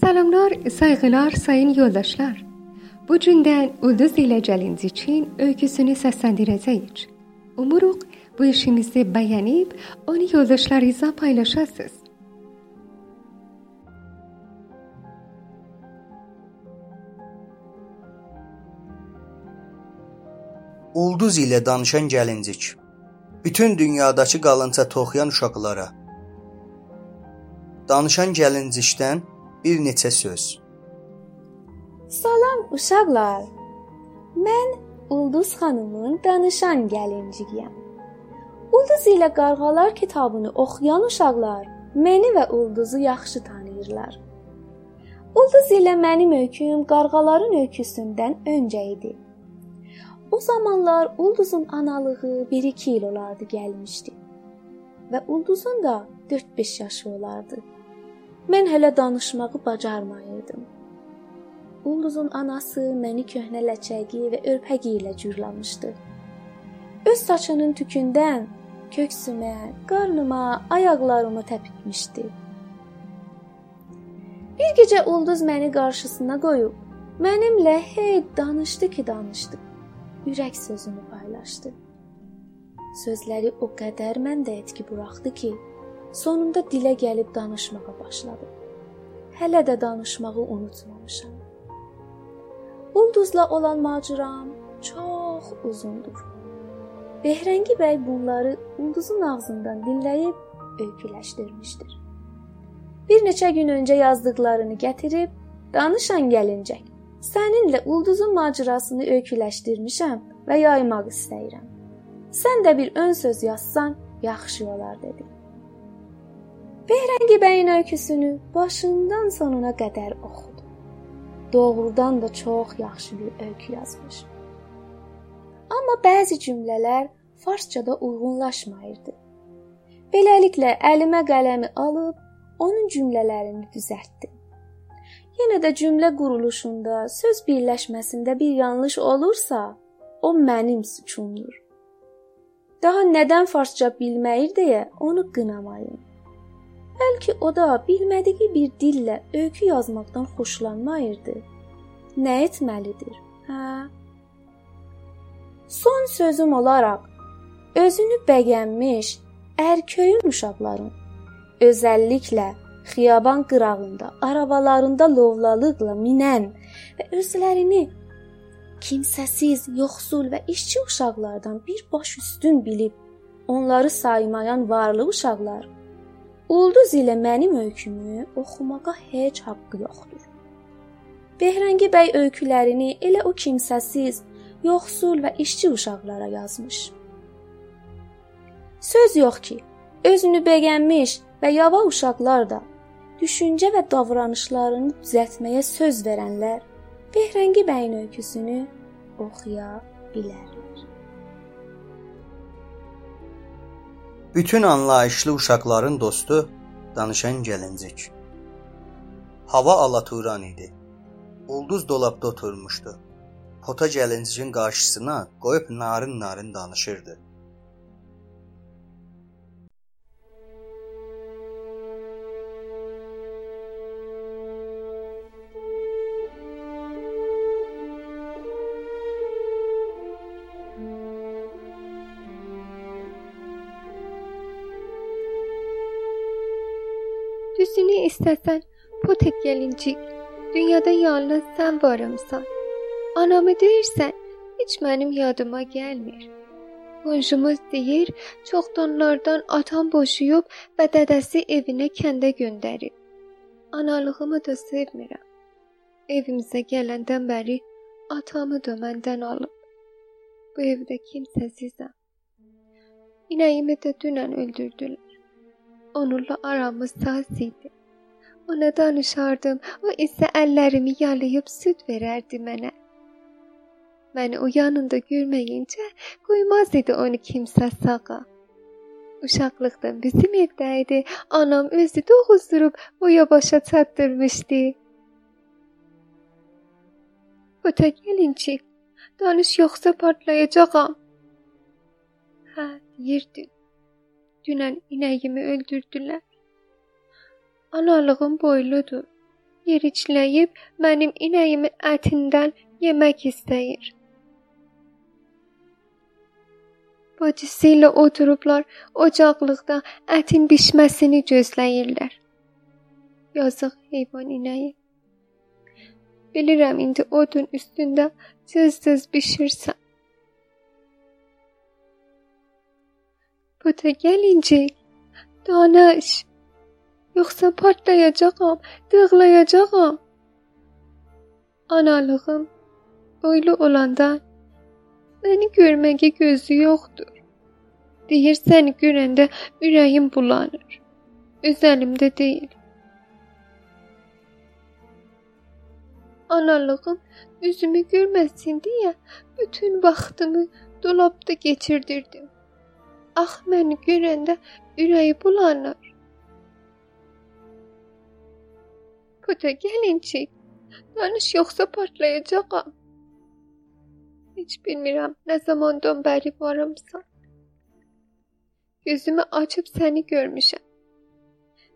Salamlar, sayğılar sayın yoldaşlar. Bu gündən Ulduz ilə Gəlinci üçün öyküsünü səsləndirəcəyik. Umuruq bu işimizi bəyənib onu yoldaşlarınızla paylaşasınız. Ulduz ilə danışan gəlincik. Bütün dünyadakı qalınca toxuyan uşaqlara. Danışan gəlincikdən bir neçə söz. Salam uşaqlar. Mən Ulduz xanımın danışan gəlinciyəm. Ulduz ilə Qarğalar kitabını oxuyan uşaqlar məni və Ulduzu yaxşı tanıyırlar. Ulduz ilə mənim öyküm Qarğaların öyküsündən öncə idi. O zamanlar Ulduzun analığı 1-2 il olardı gəlmişdi. Və Ulduzun da 4-5 yaşı olardı. Mən hələ danışmağı bacarmayırdım. Ulduzun anası məni köhnə ləçəyi və örpəyi ilə cürlamışdı. Öz saçının tükündən köksümə, qarnıma, ayaqlarıma təpikmişdi. Bir gecə ulduz məni qarşısına qoyub mənimlə hey danışdı ki, danışdı. Ürək sözünü paylaşdı. Sözləri o qədər məndə etki buraxdı ki, Sonunda dilə gəlib danışmağa başladı. Hələ də danışmağı unutmamışam. Ulduzla olan macəram çox uzundur. Behrəngi bəy bunları ulduzun ağzından dinləyib öyküləşdirmişdir. Bir neçə gün öncə yazdıqlarını gətirib danışan gəlincək. Səninlə ulduzun macərasını öyküləşdirmişəm və yaymaq istəyirəm. Sən də bir ön söz yazsan yaxşı olar dedi. Behrəngi bəyin öyküsünü başından sonuna qədər oxudu. Doğrudan da çox yaxşı bir öykü yazmış. Amma bəzi cümlələr farsçada uyğunlaşmırdı. Beləliklə əlimə qələmi alıb onun cümlələrini düzəltdim. Yenə də cümlə quruluşunda, söz birləşməsində bir yanlış olursa, o mənim suçumdur. Daha nədən farsça bilməyir deyə onu qınamayın. Bəlkə o da bilmədiyi bir dillə öykü yazmaqdan xoşlanmayırdı. Nə etməlidir? Hə? Son sözüm olaraq özünü bəgənmiş ərköyün uşaqların özəlliklə xiyaban qırağında, arabalarında lovlalıqla minən və özlərini kimsəsiz, yoxsul və işçi uşaqlardan bir baş üstün bilib onları saymayan varlı uşaqlar Ulduz ilə mənim öykümü oxumağa heç haqqı yoxdur. Behrəngi bəy öykülərini elə o kimsəsiz, yoxsul və işçi uşaqlara yazmış. Söz yox ki, özünü bəgənmiş və yava uşaqlar da düşüncə və davranışlarını düzəltməyə söz verənlər Behrəngi bəyin öyküsünü oxuya bilər. Bütün anlayışlı uşaqların dostu danışan gəlincik. Hava alaturan idi. Ulduz dolabda oturmuşdu. Pota gəlincikin qarşısına qoyub narın-narın danışırdı. İstəsən, Potek gəlincik, dünyada yalnız sən varımsan. Anamı deyirsən, heç mənim yadıma gəlmir. Qonşumuz deyir, çoxdanlardan atam boşuyub və dədəsi evinə kəndə göndərib. Analığımı da sevmirəm. Evimizə gələndən bəri atamı da məndən alıb. Bu evdə kimsəsizəm. İnəyimi də dünən öldürdülər. Onunla aramız saz idi. Ona danışardım, o isə əllərimi yalayıb süd verərdi mənə. Məni o yanında görməyincə qoymaz idi onu kimsə sağa. Uşaqlıqdan bizim evdə idi. Anam özü doğuzdurub boya başa çatdırmışdı. Ötə gəlinci, danış yoxsa partlayacağam. deyirdin. Dünən inəyimi öldürdülər. Analığım boyludur. Yericləyib mənim inəyimin ətindən yemək istəyir. Bacısı ilə oturublar ocaqlıqda ətin bişməsini gözləyirlər. Yazıq heyvan inəyi. Bilirəm indi odun üstündə cız-cız bişirsən. Buta gəlincik, danış. Yoxsa partlayacağam, dığlayacağam. Analığım boylu olanda məni görməyə gözü yoxdur. Deyir səni görəndə ürəyim bulanır. Öz əlimdə deyil. Analığım üzümü görməsin deyə bütün vaxtımı dolabda keçirdirdim. Ax məni görəndə ürəyi bulanır. Puta gəlincik, danış yoxsa partlayacağam. Heç bilmirəm nə zamandan bəri varımsan. Gözümü açıb səni görmüşəm.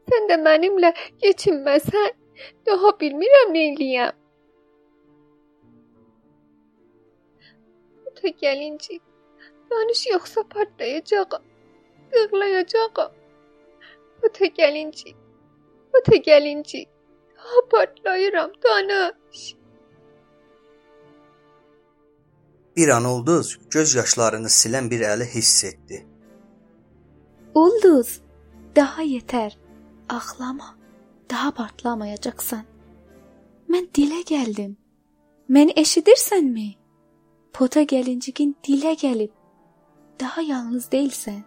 Sən də mənimlə keçinməsən, daha bilmirəm nə eləyəm. Puta gəlincik, Danış yoxsa partlayacağam. Qığlayacağam. Ötə gəlincik. Ötə gəlincik. Ha partlayıram, danış. Bir an ulduz göz yaşlarını silən bir əli hiss etdi. Ulduz, daha yetər. Ağlama. Daha partlamayacaqsan. Mən dilə gəldim. Məni eşidirsənmi? Pota gəlincikin dilə gəlib daha yalnız değilsən.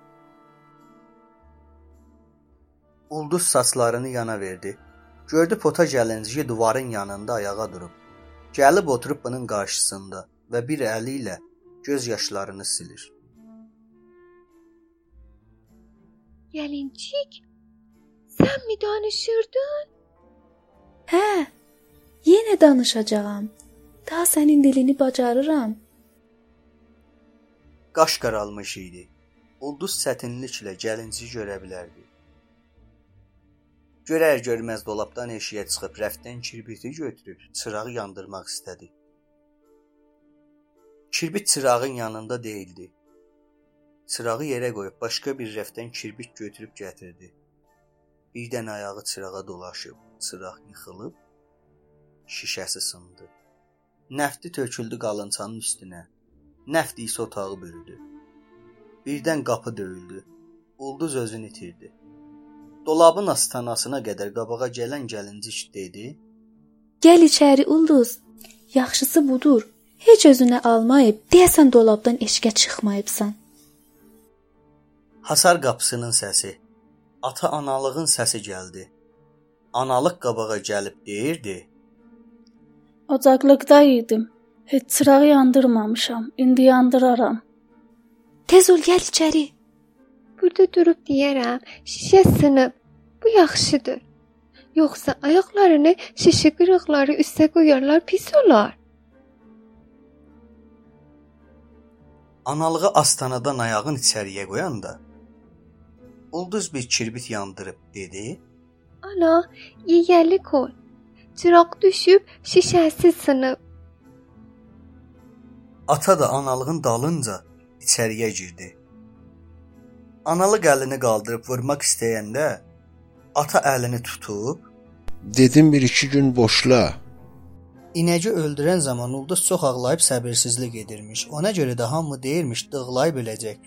Ulduz saçlarını yana verdi. Gördü pota gəlinciyi divarın yanında ayağa durub. Gəlib oturub bunun qarşısında və bir əli ilə göz yaşlarını silir. Gəlincik, sən mi danışırdın? Hə, yenə danışacağam. Daha sənin dilini bacarıram. Qaş qaralmış idi. Ulduz çətinliklə gəlinci görə bilərdi. Görər görməz dolabdan eşiyə çıxıb rəfdən kirbiti götürüb çırağı yandırmaq istədi. Kirbit çırağın yanında değildi. Çırağı yerə qoyub başqa bir rəfdən kirbit götürüb gətirdi. Birdən ayağı çırağa dolaşıb, çıraq yıxılıb, şişəsi sındı. Nəfti töküldü qalınçanın üstünə. Nəft isə otağı bürüdü. Birdən qapı döyüldü. Ulduz özünü itirdi. Dolabın astanasına qədər qabağa gələn gəlincik dedi: "Gəl içəri Ulduz. Yaxşısı budur. Heç özünə almayıb, deyəsən dolabdan eşqə çıxmayıbsan." Hasar qapısının səsi, ata analığın səsi gəldi. Analıq qabağa gəlib deyirdi: "Ocaqlıqda idim. Heç çırağı yandırmamışam. İndi yandıraram. Tez ol gəl içəri. Burada durub deyərəm, şişə sınıb. Bu yaxşıdır. Yoxsa ayaqlarını şişə qırıqları üstə qoyarlar, pis olar. Analığı astanadan ayağın içəriyə qoyanda ulduz bir kirbit yandırıb dedi: "Ana, yeyəli qoy. Çıraq düşüb, şişəsi sınıb." Ata da analığın dalınca içəriyə girdi. Analıq əlini qaldırıb vurmaq istəyəndə ata əlini tutub Dedim bir iki gün boşla. İnəci öldürən zaman ulduz çox ağlayıb səbirsizlik edirmiş. Ona görə də hamı deyirmiş dığlayıb öləcək.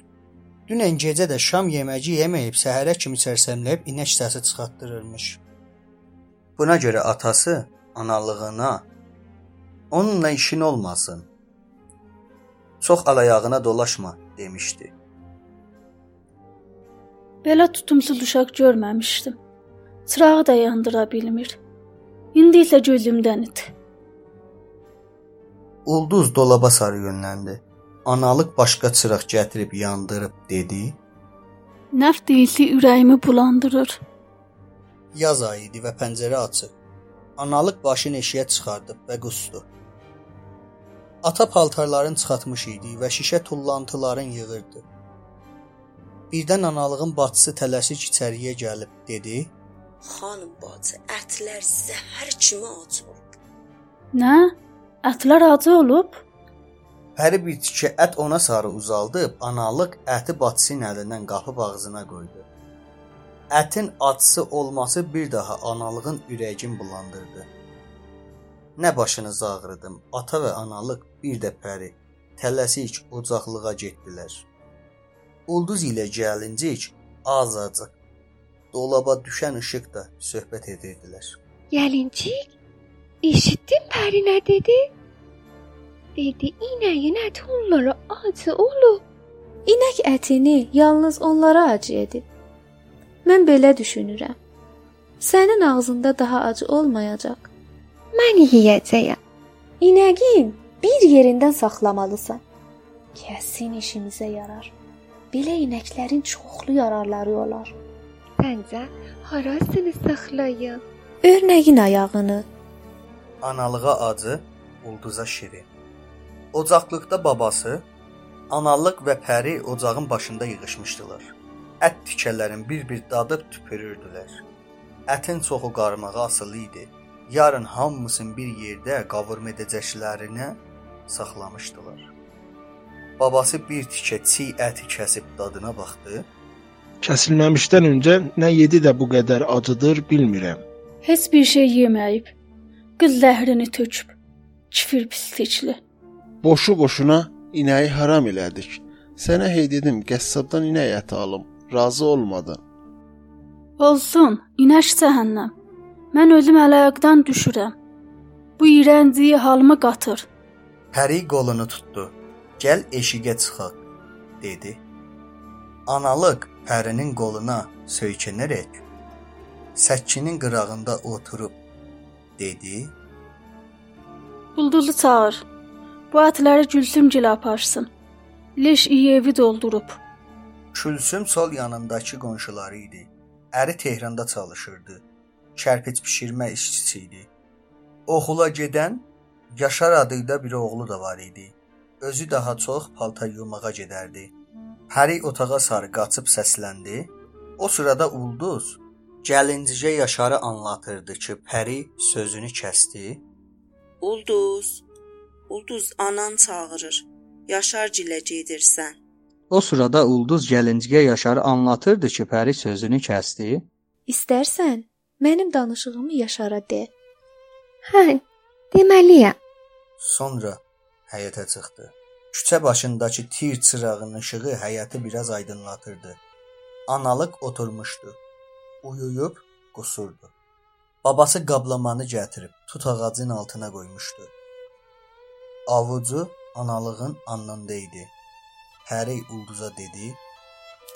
Dünən gecə də şam yeməyi yeməyib səhərə kimi sərsəmləyib inək səsi çıxartdırırmış. Buna görə atası analığına onunla işin olmasın Çox alayağına dolaşma demişdi. Belə tutumsuz uşaq görməmişdim. Çırağı da yandıra bilmir. İndi isə gözümdən it. Ulduz dolaba sarı yönləndi. Analıq başqa çıraq gətirib yandırıb dedi: Nəf deyilsi ürəyimi bulandırır. Yaz ayı idi və pəncərə açıq. Analıq başını eşiyə çıxardıb və qusdu. Ata paltarların çıxartmış idi və şişə tullantıların yığırdı. Birdən analığın bacısı tələsik içəriyə gəlib dedi: Xanım bacı, ətlər zəhər kimi acır. Nə? Ətlər acı olub? Pəri bir tikə ət ona sarı uzaldıb, analıq əti bacısının əlindən qapıb ağzına qoydu. Ətin acısı olması bir daha analığın ürəyini bulandırdı. Nə başınızı ağrıdım. Ata və analıq bir də pəri tələsik ocaqlığa getdilər. Ulduz ilə gəlincik azacıq dolaba düşən işıqda söhbət edirdilər. Gəlincik, eşitdin Pəri nə dedi? Dedi inəyin əti onlara acı olub. İnək ətini yalnız onlara acı edib. Mən belə düşünürəm. Sənin ağzında daha acı olmayacaq. Mən yeyəcəyəm. İnəyin bir yerindən saxlamalısan. Kəsin işimizə yarar. Belə inəklərin çoxlu yararları olar. Səncə harasını saxlayım? Örnəyin ayağını, Analığa acı, ulduza şirin. Ocaqlıqda babası, analıq və pəri ocağın başında yığılmışdılar. Ət tikələrin bir-bir dadıb tüpürürdülər. Ətin çoxu qarmağa asılı idi. Yarın hamısını bir yerdə qavurma edəcəklərinə saxlamışdılar. Babası bir tikə çiy əti kəsib dadına baxdı. Kəsilməmişdən öncə nə yedi də bu qədər acıdır bilmirəm. Heç bir şey yeməyib. Qız zəhrini töküb. Kifir pislikli. Boşu boşuna inəyi haram elədik. Sənə hey dedim qəssabdan inək əti alım. Razı olmadın. Olsun, inəş cəhənnəm. Mən özüm əlaqədən düşürəm. Bu iyrənciyi halıma qatır. Pəri qolunu tutdu. Gəl eşiyə çıxaq, dedi. Analıq Pərinin qoluna söykənərək səkkinin qırağında oturub dedi. Bulduzu çağır. Bu ətləri Gülsüm gilə aparsın. Leş iyi evi doldurub. Külsüm sol yanındakı qonşuları idi. Əri Tehranda çalışırdı. Kərpic bişirmə işçisi idi. Oxula gedən Yaşar adıyla bir oğlu da var idi. Özü daha çox paltar yumağa gedərdi. Pəri otağa sarı qaçıb səsləndi. O sırada ulduz gəlincicə Yaşarı anlatırdı ki, Pəri sözünü kəsdi. Ulduz, Ulduz anan çağırır. Yaşar gilə gedirsən. O sırada ulduz gəlinciyə Yaşarı anlatırdı ki, Pəri sözünü kəsdi. İstərsən mənim danışığımı Yaşara de. Hə, deməliyəm. Sonra həyətə çıxdı. Küçə başındakı tir çırağının işığı həyəti biraz aydınlatırdı. Analıq oturmuşdu. Uyuyub qusurdu. Babası qablamanı gətirib tut ağacın altına qoymuşdu. Avucu analığın alnında idi. Pəri ulduza dedi: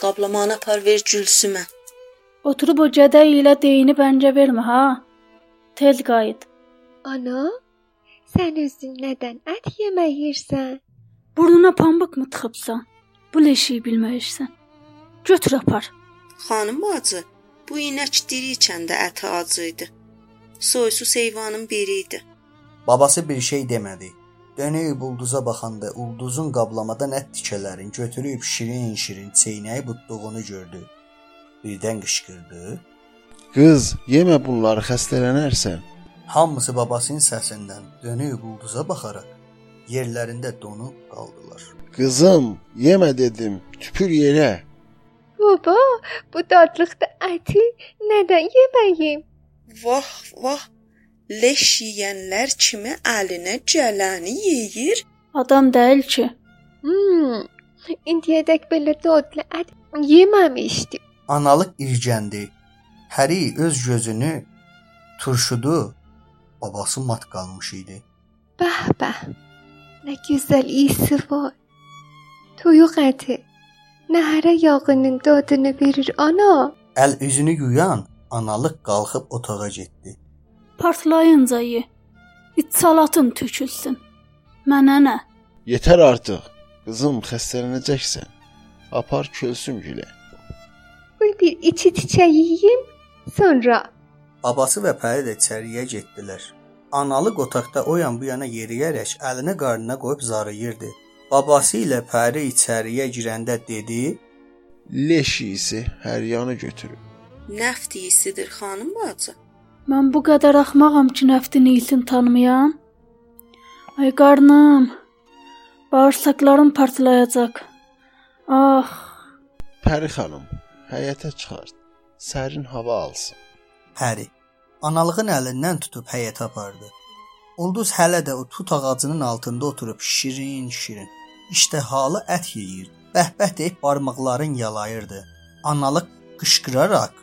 Qablamanı apar ver Gülsümə. Oturub o gədə ilə deyini bəncə vermə ha. Tez qayıt. Ana, sən özün nədən ət yemək yeyirsən? Burnuna pambıq mı tıxıbsan? Bu leşi bilməyirsən. Götür apar. Xanım bacı, bu inək diri içəndə əti acı idi. Soysuz heyvanın biri idi. Babası bir şey demədi. Dönüb ulduza baxanda ulduzun qablamadan ət tikələrin götürüb şirin-şirin çeynəyib utduğunu gördü. Birdən qışqırdı. Qız, yemə bunları xəstələnərsən. Hamısı babasının səsindən dönüb ulduza baxaraq yerlərində donub qaldılar. Qızım, yemə dedim. Tüpür yerə. Baba, bu dadlıqda əti nədən yeməyim? Vah, vah. Leş yeyənlər kimi əlinə gələni yeyir. Adam deyil ki. Hmm, indiyədək belə dadlı ət yeməmişdim. Analıq irgəndi. Pəri öz gözünü turşudu. Babası mat qalmış idi. Bəh bəh. Nə gözəl isi var. Toyuq əti. Nəhərə yağının dadını verir ana. Əl üzünü yuyan analıq qalxıb otağa getdi. Partlayınca ye. İç salatın tökülsün. Mənə nə? Yetər artıq. Qızım, xəstələnəcəksən. Apar kölsüm gülə. Qoy bir içi çiçək yeyim, sonra Babası və Pəri də içəriyə getdilər. Analıq otaqda o yan bu yana yeriyərək əlini qarnına qoyub zarıyırdı. Babası ilə Pəri içəriyə girəndə dedi: leş iyisi hər yanı götürüb. Nəft iyisidir xanım bacı. Mən bu qədər axmağam ki, nəftin iyisini tanımayam. Ay qarnım. Bağırsaqlarım partlayacaq. Ah, Pəri xanım, həyətə çıxart. Sərin hava alsın. Pəri analığın əlindən tutub həyətə apardı. Ulduz hələ də o tut ağacının altında oturub şirin-şirin iştəhalı ət yeyirdi. Bəhbəh deyib barmaqların yalayırdı. Analıq qışqıraraq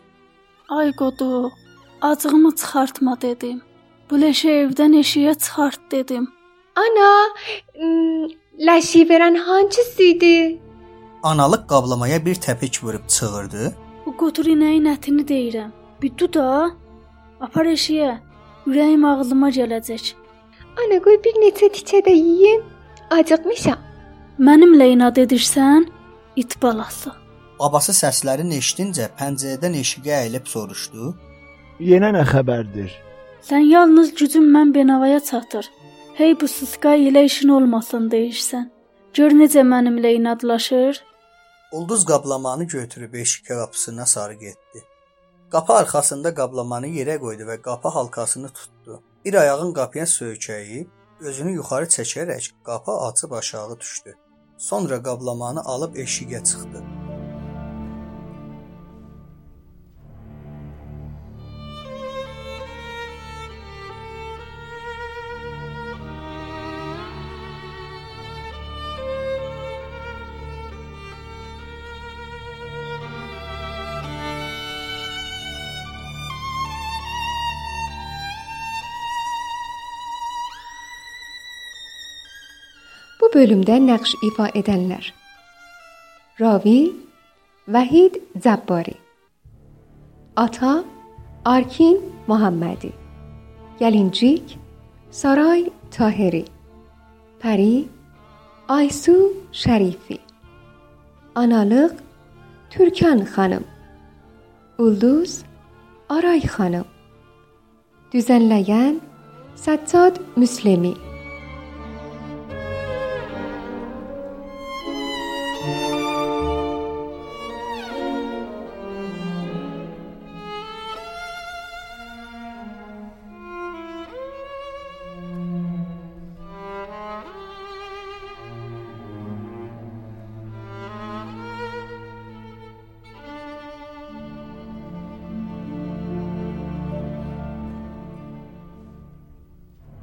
ay qodu. Acığımı çıxartma dedim. Bu leşi evdən eşiyə çıxart dedim. Ana, ləşi verən hansısıydı? analıq qablamaya bir təpik vurub çığırdı. Bu qotur inəyin ətini deyirəm. Bir duda. Apar eşiyə. Ürəyim ağlıma gələcək. Ana, qoy bir neçə tikə də yeyim. Acıqmışam. Mənimlə inad edirsən? İt balası. Babası səslərini eşidincə pəncərədən eşiyə əyilib soruşdu. Yenə nə xəbərdir? Sən yalnız gücün mən benavaya çatır. Hey bu sıskay ilə işin olmasın deyirsən. Gör necə mənimlə inadlaşır. Ulduz qablamanı götürüb eşik qapısına sarı getdi. Qapı arxasında qablamanı yerə qoydu və qapı halqasını tutdu. Bir ayağın qapıya söykəyib, özünü yuxarı çəkərək qapı açıb aşağı düşdü. Sonra qablamanı alıb eşiyə çıxdı. Bu bölümde nakş ifa edənlər. Ravi Vahid Zabbari Ata Arkin Muhammedi Gelincik Saray Tahiri Pəri Aysu Şərifi Analıq Türkan xanım Ulduz Aray Hanım Düzenleyen Sattat Müslemi